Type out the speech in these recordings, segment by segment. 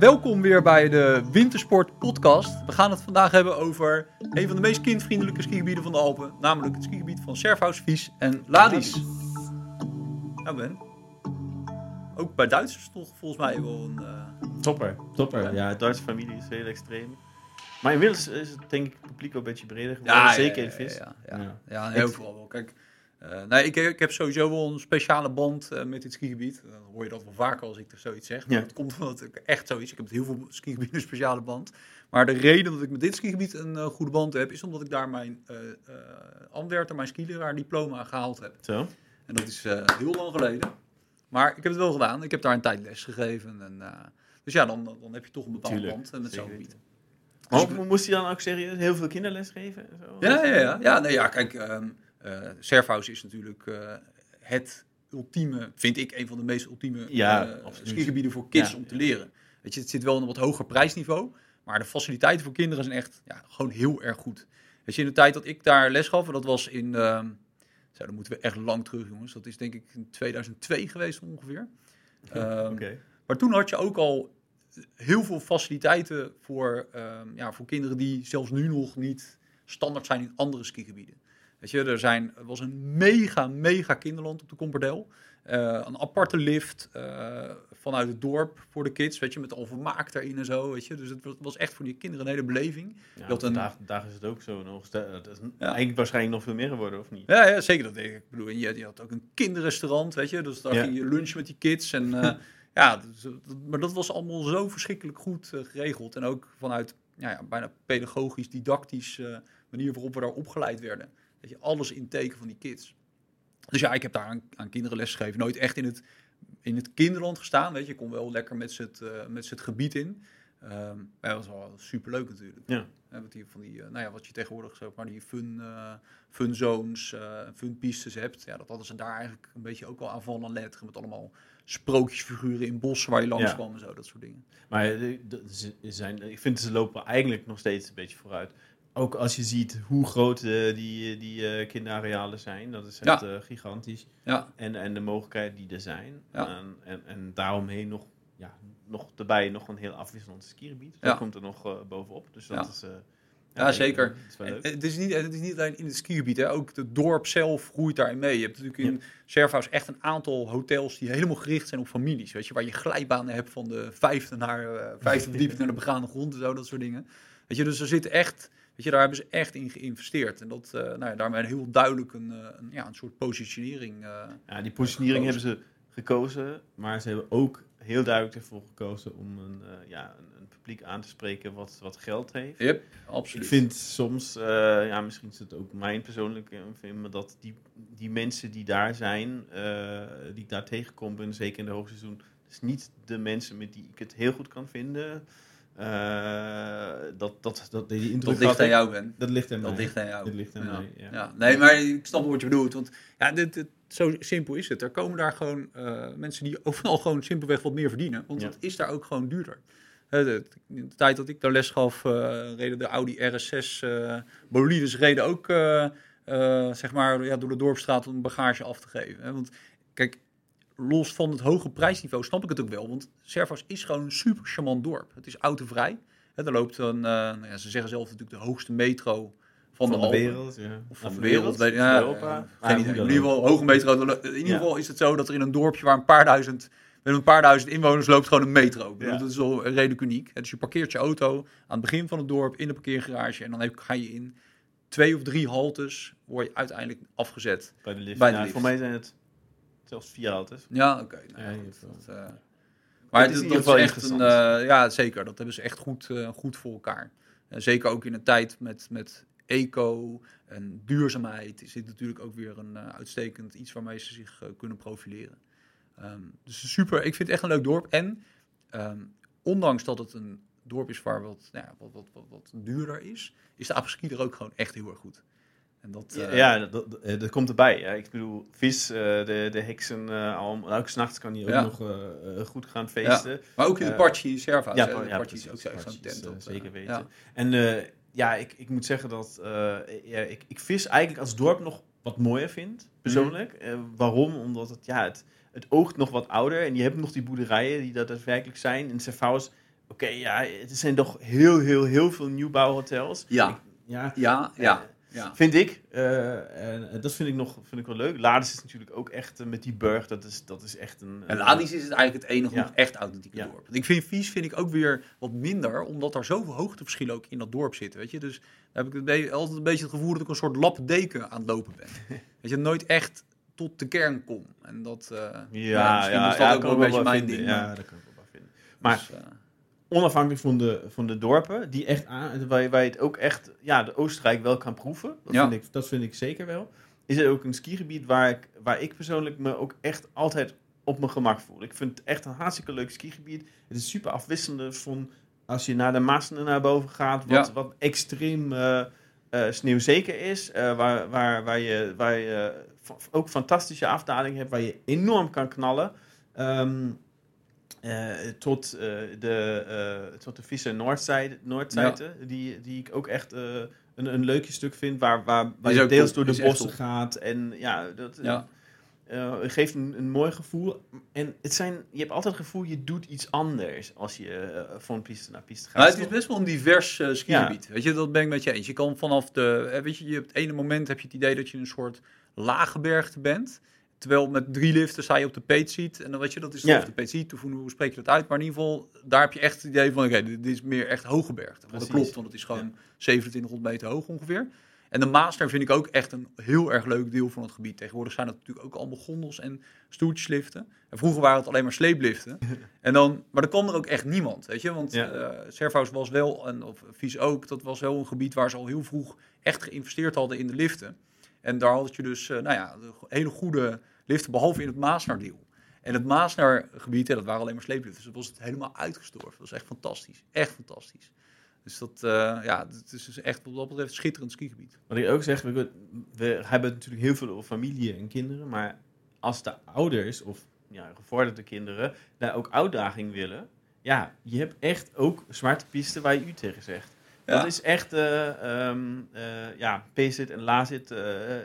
welkom weer bij de Wintersport Podcast. We gaan het vandaag hebben over een van de meest kindvriendelijke skigebieden van de Alpen, namelijk het skigebied van Serfhaus, Vies en Ladis. Nou Ben, ook bij Duitsers toch volgens mij wel een... eh, Topper, topper. Ja, de Duitse familie is heel extreem. Maar inmiddels is het denk ik het publiek wel een beetje breder geworden. zeker in vis. Ja, ja, ja. Ja. ja heel veel wel. Kijk, eh, nee, ik, ik heb sowieso wel een speciale band eh, met dit skigebied. Dan hoor je dat wel vaker als ik er zoiets zeg. Maar Ja. dat komt omdat ik echt zoiets... Ik heb met heel veel skigebieden een speciale band. Maar de reden dat ik met dit skigebied een eh, goede band heb... is omdat ik daar mijn uh, Antwerpen, mijn skileraar diploma gehaald heb. Zo. En dat is eh, heel lang geleden. Maar ik heb het wel gedaan. Ik heb daar een tijd les gegeven. En, eh, dus ja, dan, dan heb je toch een bepaalde band eh, met zo'n gebied. Mo- moest hij dan ook serieus heel veel kinderles geven? en Zo? Ja, ja, ja. ja, nee, ja kijk, ehm eh, Serfhaus is natuurlijk eh, het ultieme, vind ik, een van de meest ultieme Ja, eh, skigebieden voor kids Ja, om te leren. Weet je, het zit wel in een wat hoger prijsniveau, maar de faciliteiten voor kinderen zijn echt ja, gewoon heel erg goed. Weet je, in de tijd dat ik daar les gaf, en dat was in, zo, dan moeten we echt lang terug, jongens. Dat is denk ik in 2002 geweest ongeveer. Ehm, maar toen had je ook al heel veel faciliteiten voor, ehm, ja, voor kinderen die zelfs nu nog niet standaard zijn in andere skigebieden. Weet je, er, zijn, er was een mega, mega kinderland op de Compordel. Eh, een aparte lift eh, vanuit het dorp voor de kids, weet je, met al vermaak erin en zo, weet je. Dus het was- echt voor die kinderen een hele beleving. Ja, dat een- vandaag, vandaag is het ook zo nog. Stel- Dat is Ja. eigenlijk waarschijnlijk nog veel meer geworden, of niet? Ja, ja zeker. Dat deed ik. Ik bedoel, je, je had ook een kinderrestaurant, weet je. Dus daar ging je lunchen met die kids. En eh, ja, dus, dat- maar dat was allemaal zo verschrikkelijk goed eh, geregeld. En ook vanuit ja, ja, bijna pedagogisch, didactisch eh, manier waarop we daar opgeleid werden. Weet je, alles in teken van die kids. Dus ja, ik heb daar aan, aan kinderen les gegeven. Nooit echt in het, in het kinderland gestaan, weet je. Ik kon wel lekker met z'n het, eh, het gebied in. Ehm, maar dat was wel superleuk natuurlijk. Ja. Wat, die, van die, eh, nou ja, wat je tegenwoordig zeg maar, die fun, eh, fun zones, fun pistes hebt. Ja, dat hadden ze daar eigenlijk een beetje ook al aan van aan. Met allemaal sprookjesfiguren in bossen waar je langs Ja. kwam en zo, dat soort dingen. Maar de- ze zijn, ik vind ze lopen eigenlijk nog steeds een beetje vooruit. Ook als je ziet hoe groot eh, die, die eh, kinderarealen zijn. Dat is echt eh, gigantisch. Ja, En, en de mogelijkheden die er zijn. Ja. En, en, en daaromheen nog, ja, nog erbij nog een heel afwisselend skigebied. Dat komt er nog bovenop. Dus dat Ja. is... Ja, zeker. dat is het is, niet, het is niet alleen in het skigebied, hè. ook het dorp zelf groeit daarin mee. Je hebt natuurlijk in Serfhaus echt een aantal hotels die helemaal gericht zijn op families. Weet je, waar je glijbanen hebt van de vijfde naar vijfde verdieping naar de begane grond en zo, dat soort dingen. Weet je, dus er zit echt, weet je, daar hebben ze echt in geïnvesteerd. En dat, eh nou ja, daarmee heel duidelijk een, eh, een, ja, een soort positionering. eh, Ja, die positionering gekozen. hebben ze gekozen, maar ze hebben ook heel duidelijk ervoor gekozen om een, ja, een, een publiek aan te spreken wat, wat geld heeft. yep, absoluut. Ik vind soms, ja, misschien is het ook mijn persoonlijke vind, maar dat die, die mensen die daar zijn, die ik daar tegenkom, ben, zeker in de hoogseizoen, is niet de mensen met die ik het heel goed kan vinden. Eh, dat, dat, dat, die indruk dat ligt aan jou, Ben. Dat ligt aan Dat ligt aan jou. Dat ligt aan ja. mij, ja. Ja. Nee, maar ik snap wat je bedoelt. Want ja, dit, dit- zo simpel is het. Er komen daar gewoon eh, mensen die overal gewoon simpelweg wat meer verdienen. Want het is daar ook gewoon duurder. De, in de tijd dat ik daar les gaf, eh, reden de Audi RS6 eh bolides reden ook zeg maar, ja, door de dorpstraat om bagage af te geven. Hè? Want kijk, los van het hoge prijsniveau snap ik het ook wel. Want Servas is gewoon een super charmant dorp. Het is autovrij. Hè, er loopt een, eh, nou ja, ze zeggen zelf natuurlijk de hoogste metro van, Van de wereld, ja. Of van de wereld, weet, ja, Europa. Ah, In ieder geval, hoge metro. In ieder geval is het zo dat er in een dorpje waar een paar duizend, met een paar duizend inwoners loopt gewoon een metro. Bedoel. Dat is wel redelijk uniek. Dus je parkeert je auto aan het begin van het dorp in de parkeergarage en dan ga je in twee of drie haltes, word je uiteindelijk afgezet. Bij de lift. Bij de lift. Voor mij zijn het zelfs vier auto's. Ja, oké. nou Ja, dat, eh, maar is dat, is echt een, eh, ja, zeker. Dat hebben ze echt goed, eh, goed voor elkaar. En zeker ook in een tijd met, met eco en duurzaamheid is dit natuurlijk ook weer een eh, uitstekend iets waarmee ze zich kunnen profileren. Ehm, dus super. Ik vind het echt een leuk dorp. En ehm, ondanks dat het een dorp is waar wat, nou ja, wat, wat, wat, wat duurder is, is de apres-ski er ook gewoon echt heel erg goed. En dat, Ja, eh, ja, dat, dat, eh, dat komt erbij. Ja. Ik bedoel, vis, eh, de, de heksen, eh al, ook s'nachts kan hij ook Ja. nog goed gaan feesten. Maar ook in de Parchi Serva's. ja, hè. de ja, Parchi is ook zo'n tent. op, zeker weten. ja. En eh, ja, ik, ik moet zeggen dat eh, ja, ik, ik vis eigenlijk als dorp nog wat mooier vind, persoonlijk. Mhm. Eh, waarom? Omdat het, ja, het, het oogt nog wat ouder en je hebt nog die boerderijen die dat daadwerkelijk zijn. In Servaus oké, ja, er zijn toch heel, heel, heel veel nieuwbouwhotels. Ja. Ik- ja, Ja, ja, ja. Vind ik. Eh, en dat vind ik nog vind ik wel leuk. Lades is natuurlijk ook echt eh, met die burg. Dat is, dat is echt een. En Ladis is het eigenlijk het enige Ja. nog echt authentieke Ja. dorp. Ik vind Vies vind ik ook weer wat minder, omdat er zoveel hoogteverschillen ook in dat dorp zitten. Weet je? Dus dan heb ik altijd een beetje het gevoel dat ik een soort lappendeken aan het lopen ben. weet je, nooit echt tot de kern kom. En dat, eh, ja, ja, misschien ja, is dat ook wel een beetje mijn vinden. ding. Ja, dat kan ik wel vinden. Maar dus, eh, onafhankelijk van de, van de dorpen, die echt aan, waar, je- waar je het ook echt, ja, de Oostenrijk wel kan proeven. Dat, Ja. vind, ik, dat vind ik zeker wel. Is er ook een skigebied waar ik, waar ik persoonlijk me ook echt altijd op mijn gemak voel. Ik vind het echt een hartstikke leuk skigebied. Het is super afwisselend van als je naar de Maasen naar boven gaat, wat, Ja. wat extreem eh eh, sneeuwzeker is. eh, waar, waar, waar je, waar je ook fantastische afdaling hebt, waar je enorm kan knallen. Ehm, eh, tot, eh, de, eh tot de Visse Noordzijde, Noordzijde die, die ik ook echt eh, een, een leukje stuk vind, waar, waar, waar je deels door de bossen gaat. En ja, dat ja. eh, geeft een, een mooi gevoel. En het zijn, je hebt altijd het gevoel, je doet iets anders als je eh, van piste naar piste gaat. Maar het is best wel een divers eh, skigebied. Weet je, dat ben ik met je eens. Je kan vanaf de, eh, weet je, je hebt het ene moment heb je het idee dat je een soort laaggebergte bent. Terwijl met drie liften sta je op de peetseat. En dan weet je, dat is Ja. of de peetseat, of hoe, spreek je dat uit. Maar in ieder geval, daar heb je echt het idee van, oké, dit, dit is meer echt hooggebergte. Want dat klopt, want het is gewoon 2700 meter hoog ongeveer. En de Master vind ik ook echt een heel erg leuk deel van het gebied. Tegenwoordig zijn het natuurlijk ook allemaal gondels en stoeltjesliften. En vroeger waren het alleen maar sleepliften. en dan, maar dan kwam er ook echt niemand, weet je. Want Ja. eh Servaus was wel, en, of Vies ook, dat was wel een gebied waar ze al heel vroeg echt geïnvesteerd hadden in de liften. En daar had je dus, eh, nou ja, hele goede liften, behalve in het Maasnaar-deel. En het Maasnaar-gebied, hè, dat waren alleen maar sleepliften. Dus dat was het helemaal uitgestorven. Dat was echt fantastisch. Echt fantastisch. Dus dat, eh, ja, het is dus echt wat dat betreft schitterend skigebied. Wat ik ook zeg, we, we hebben natuurlijk heel veel over familie en kinderen, maar als de ouders of ja, gevorderde kinderen daar ook uitdaging willen, ja, je hebt echt ook zwarte pisten waar je u tegen zegt. Ja. Dat is echt, eh ja, PZIT en LAZIT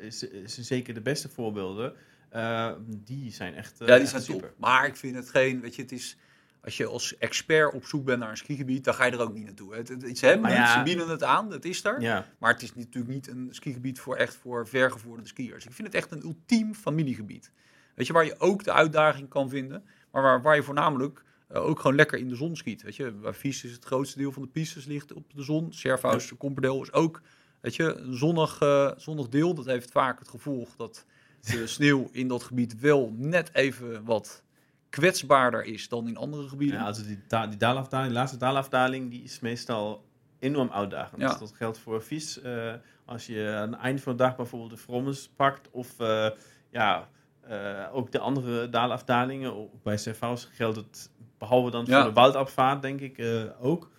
is, is zeker de beste voorbeelden. Eh, die zijn echt, eh, ja, die echt zijn super. top. Maar ik vind het geen, weet je, het is... Als je als expert op zoek bent naar een skigebied, dan ga je er ook niet naartoe. Het, het, ze hebben ja. ze bieden het aan, het is er. Ja, Maar het is natuurlijk niet een skigebied voor echt voor vergevorderde skiers. Ik vind het echt een ultiem familiegebied. Weet je, waar je ook de uitdaging kan vinden, maar waar, waar je voornamelijk eh, ook gewoon lekker in de zon skiet. Weet je, waar Vies is het grootste deel van de pistes ligt op de zon. Servaus, de Comperdeel is ook, weet je, een zonnig, eh, zonnig deel. Dat heeft vaak het gevolg dat de sneeuw in dat gebied wel net even wat kwetsbaarder is dan in andere gebieden. ja also die, da die die laatste daalafdaling, die is meestal enorm uitdagend. Ja. Dus dat geldt voor vies. eh, als je aan het eind van de dag bijvoorbeeld de Frommes pakt, of eh, ja, eh, ook de andere daalafdalingen. Ook bij Servaus geldt het, behalve dan Ja. voor de waldabvaart, denk ik ook.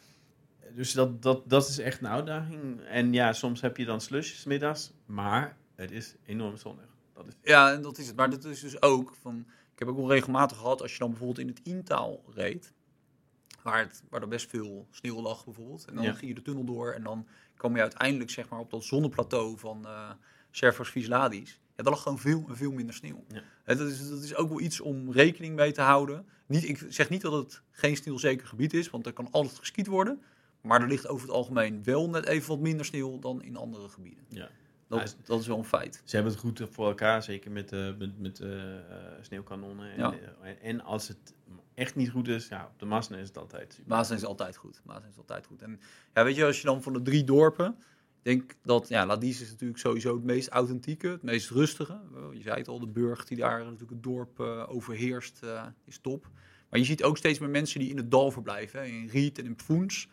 Dus dat, dat, dat is echt een uitdaging. En ja, soms heb je dan slusjes middags, maar het is enorm zonnig. Dat is, Ja, en dat is het. Maar dat is dus ook van. Ik heb ook wel regelmatig gehad als je dan bijvoorbeeld in het Intaal reed. Waar, het, waar er best veel sneeuw lag bijvoorbeeld. En dan Ja. ging je de tunnel door en dan kwam je uiteindelijk zeg maar op dat zonneplateau van eh Servos Visladis. Ja, daar lag gewoon veel en veel minder sneeuw. Ja. Dat, is, dat is ook wel iets om rekening mee te houden. Niet, ik zeg niet dat het geen sneeuwzeker gebied is, want er kan altijd geskiet worden. Maar er ligt over het algemeen wel net even wat minder sneeuw dan in andere gebieden. ja. Dat, dat is wel een feit. Ze hebben het goed voor elkaar, zeker met, eh, met, met eh, eh, sneeuwkanonnen. En, Ja. en, en als het echt niet goed is, ja, op de Masne is het altijd super. Is altijd goed. Maasland is altijd goed. En ja, weet je, als je dan van de drie dorpen, ik denk dat ja, Ladies is natuurlijk sowieso het meest authentieke, het meest rustige. Je zei het al, de burg die daar natuurlijk het dorp eh, overheerst, is top. Maar je ziet ook steeds meer mensen die in het dal verblijven, hè, in Riet en in Pfoens,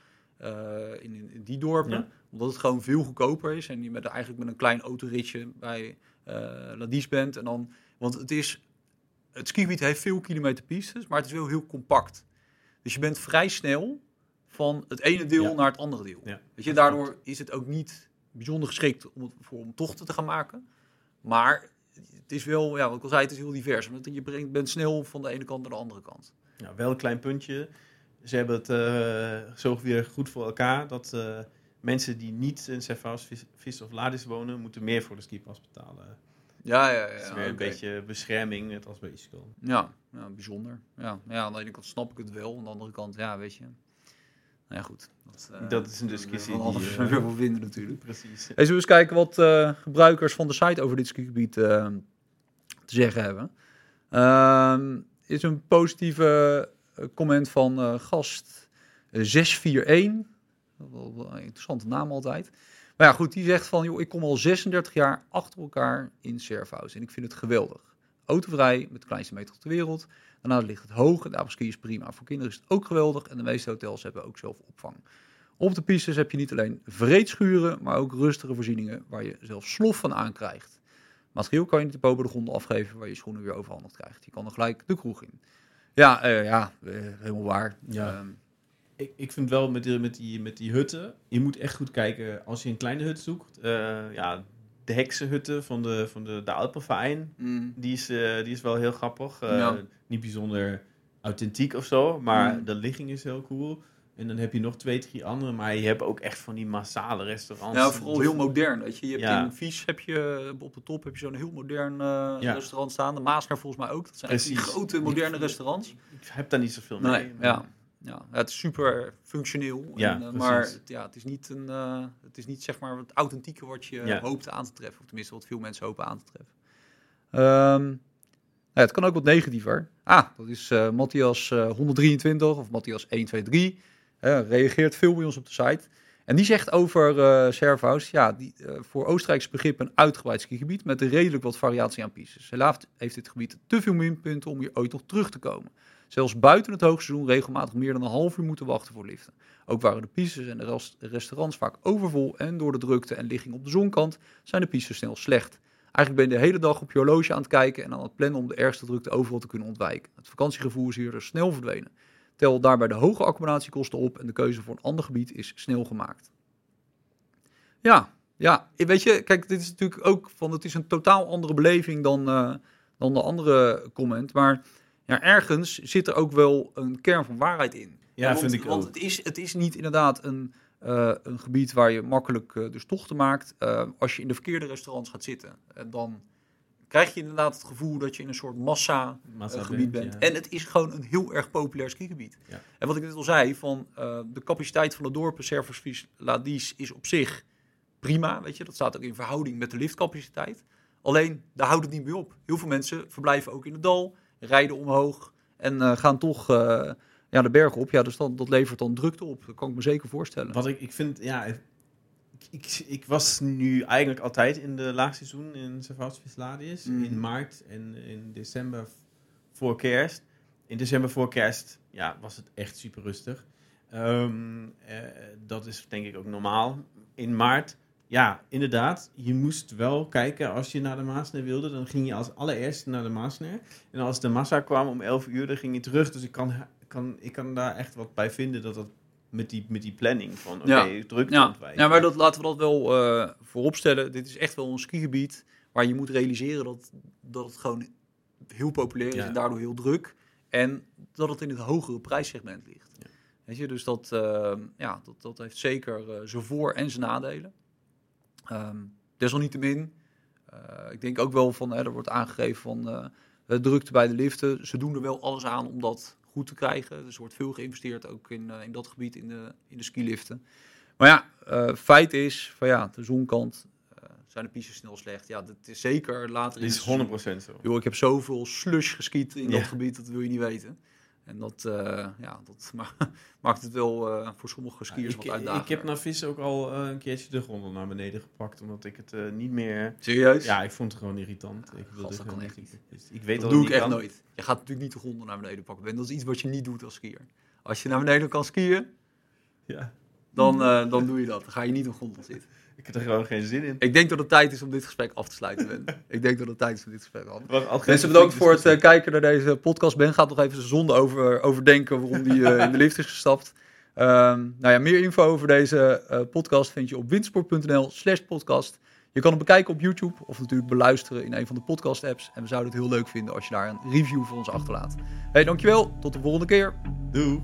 in, in, in die dorpen. Ja. Omdat het gewoon veel goedkoper is en je met, eigenlijk met een klein autoritje bij eh Ladies bent. En dan, want het is, het skigebied heeft veel kilometer pistes, maar het is wel heel compact. Dus je bent vrij snel van het ene deel Ja. naar het andere deel. Ja, Weet je, daardoor is het ook niet bijzonder geschikt om, het- voor, om tochten te gaan maken. Maar het is wel, ja, wat ik al zei, het is heel divers. Want je brengt, bent snel van de ene kant naar de andere kant. Ja, wel een klein puntje. Ze hebben het eh, zo weer goed voor elkaar dat eh, mensen die niet in Servaus, Vis, of Ladis wonen, moeten meer voor de skipas betalen. Ja, ja, ja. Dat is weer een beetje bescherming, net als bij Ischgl. Ja, ja, bijzonder. Ja, ja, aan de ene kant snap ik het wel. Aan de andere kant, ja, weet je. Nou ja, goed. Dat, eh, Dat is een discussie die, alles eh, vinden natuurlijk. Precies. Hey, zullen we eens kijken wat eh, gebruikers van de site over dit skigebied te zeggen hebben? Ehm, is een positieve comment van gast eh, 641. Wel, wel een interessante naam altijd. Maar ja, goed, die zegt van, joh, ik kom al 36 jaar achter elkaar in Surfhouse en ik vind het geweldig. Autovrij, met de kleinste metro ter wereld. Daarna ligt het hoog en de is prima. Voor kinderen is het ook geweldig en de meeste hotels hebben ook zelf opvang. Op de pistes heb je niet alleen vreedschuren, maar ook rustige voorzieningen waar je zelf slof van aankrijgt. Materieel kan je niet boven de grond afgeven waar je schoenen weer overhandigd krijgt. Je kan er gelijk de kroeg in. Ja, eh, ja eh, helemaal waar. Ja. Ehm, Ik, ik vind wel met die, met, die, met die hutten, je moet echt goed kijken als je een kleine hut zoekt. eh, ja, de heksenhutten van de, van de, de Alpenverein, mm, die is, eh, die is wel heel grappig. Eh, Ja. Niet bijzonder authentiek of zo, maar Mm. de ligging is heel cool. En dan heb je nog twee, drie andere, maar je hebt ook echt van die massale restaurants. ja, vooral heel modern. Weet je. je hebt Ja. in Vies heb je op de top heb je zo'n heel modern Ja. restaurant staan. De Maasner volgens mij ook. Dat zijn echt die grote moderne Ik- restaurants. Ik heb daar niet zoveel mee. Nee, ja. Ja, het is super functioneel. Ja, en, eh, maar het, ja, het is niet, een, eh, het is niet zeg maar het authentieke wat je Ja. hoopt aan te treffen. Of tenminste wat veel mensen hopen aan te treffen. Ehm, nou ja, het kan ook wat negatiever. Ah, dat is eh, Matthias eh, 123 of Matthias 123. Eh, reageert veel bij ons op de site. En die zegt over eh Servaus, ja, die, voor Oostenrijkse begrip een uitgebreid skigebied met redelijk wat variatie aan pistes. Helaas heeft dit gebied te veel minpunten om hier ooit nog terug te komen. Zelfs buiten het hoogseizoen regelmatig meer dan een half uur moeten wachten voor liften. Ook waren de pistes en de res- restaurants vaak overvol en door de drukte en ligging op de zonkant zijn de pistes snel slecht. Eigenlijk ben je de hele dag op je horloge aan het kijken en aan het plannen om de ergste drukte overal te kunnen ontwijken. Het vakantiegevoel is hier dus snel verdwenen. Tel daarbij de hoge accommodatiekosten op en de keuze voor een ander gebied is snel gemaakt. Ja, ja, weet je, kijk, dit is natuurlijk ook van, het is een totaal andere beleving dan, eh, dan de andere comment, maar ja, ergens zit er ook wel een kern van waarheid in. Ja, want, vind ik Want ook. het is, het is niet inderdaad een, eh, een gebied waar je makkelijk eh, dus tochten maakt. Eh, als je in de verkeerde restaurants gaat zitten, dan krijg je inderdaad het gevoel dat je in een soort massa Massa gebied bent. ja. En het is gewoon een heel erg populair skigebied. Ja. En wat ik net al zei, van de capaciteit van de dorpen Serversvies Ladies is op zich prima. Weet je, dat staat ook in verhouding met de liftcapaciteit. Alleen, daar houdt het niet meer op. Heel veel mensen verblijven ook in het dal, rijden omhoog en uh, gaan toch uh, ja, de berg op. Ja, dus dan, dat levert dan drukte op. Dat kan ik me zeker voorstellen. Wat ik, ik vind, ja, ik, ik, ik, was nu eigenlijk altijd in de laagseizoen in Servatsvisladius. Mm. In maart en in december voor kerst. In december voor kerst ja, was het echt super rustig. Um, uh, dat is denk ik ook normaal. In maart, ja, inderdaad, je moest wel kijken als je naar de Maasner wilde. Dan ging je als allereerste naar de Maasner. En als de massa kwam om 11 uur, dan ging je terug. Dus ik kan, kan, ik kan daar echt wat bij vinden dat dat met die, met die planning van oké, okay, ja. druk ja. ontwijken. Ja, maar dat, laten we dat wel uh, vooropstellen. Dit is echt wel een skigebied waar je moet realiseren dat, dat het gewoon heel populair is ja. en daardoor heel druk. En dat het in het hogere prijssegment ligt. Weet je, dus dat, uh, ja, dat, dat heeft zeker uh, zijn voor- en zijn nadelen. Um, desalniettemin, uh, ik denk ook wel van, hè, er wordt aangegeven van drukte bij de liften. Ze doen er wel alles aan om dat goed te krijgen. Dus er wordt veel geïnvesteerd ook in, uh, in dat gebied, in de, in de skiliften. Maar ja, uh, feit is, van ja, de zonkant uh, zijn de pistes snel slecht. Ja, dat is zeker later is 100% zo. Joh, ik heb zoveel slush geskiet in ja. dat gebied, dat wil je niet weten. En dat, uh, ja, dat ma maakt het wel uh, voor sommige skiers ja, wat uitdagender. Ik heb naar vis ook al uh, een keertje de grond naar beneden gepakt, omdat ik het niet meer... Serieus? Ja, ik vond het gewoon irritant. Ik, wilde dat kan echt niet. Ik weet dat, dat doe ik echt kan. nooit. Je gaat natuurlijk niet de grond naar beneden pakken. Dat is iets wat je niet doet als skier. Als je naar beneden kan skiën, ja. dan, dan doe je dat. Dan ga je niet op grond zitten. Ik heb er gewoon geen zin in. Ik denk dat het tijd is om dit gesprek af te sluiten, Ben. ik denk dat het tijd is om dit gesprek af te sluiten. Mensen, bedankt voor het uh, kijken naar deze podcast. Ben gaat nog even zijn zonde over, overdenken waarom die uh, in de lift is gestapt. Um, nou ja, meer info over deze uh, podcast vind je op windsport.nl slash podcast. Je kan het bekijken op YouTube of natuurlijk beluisteren in een van de podcast apps. En we zouden het heel leuk vinden als je daar een review voor ons achterlaat. Hey, dankjewel. Tot de volgende keer. Doei.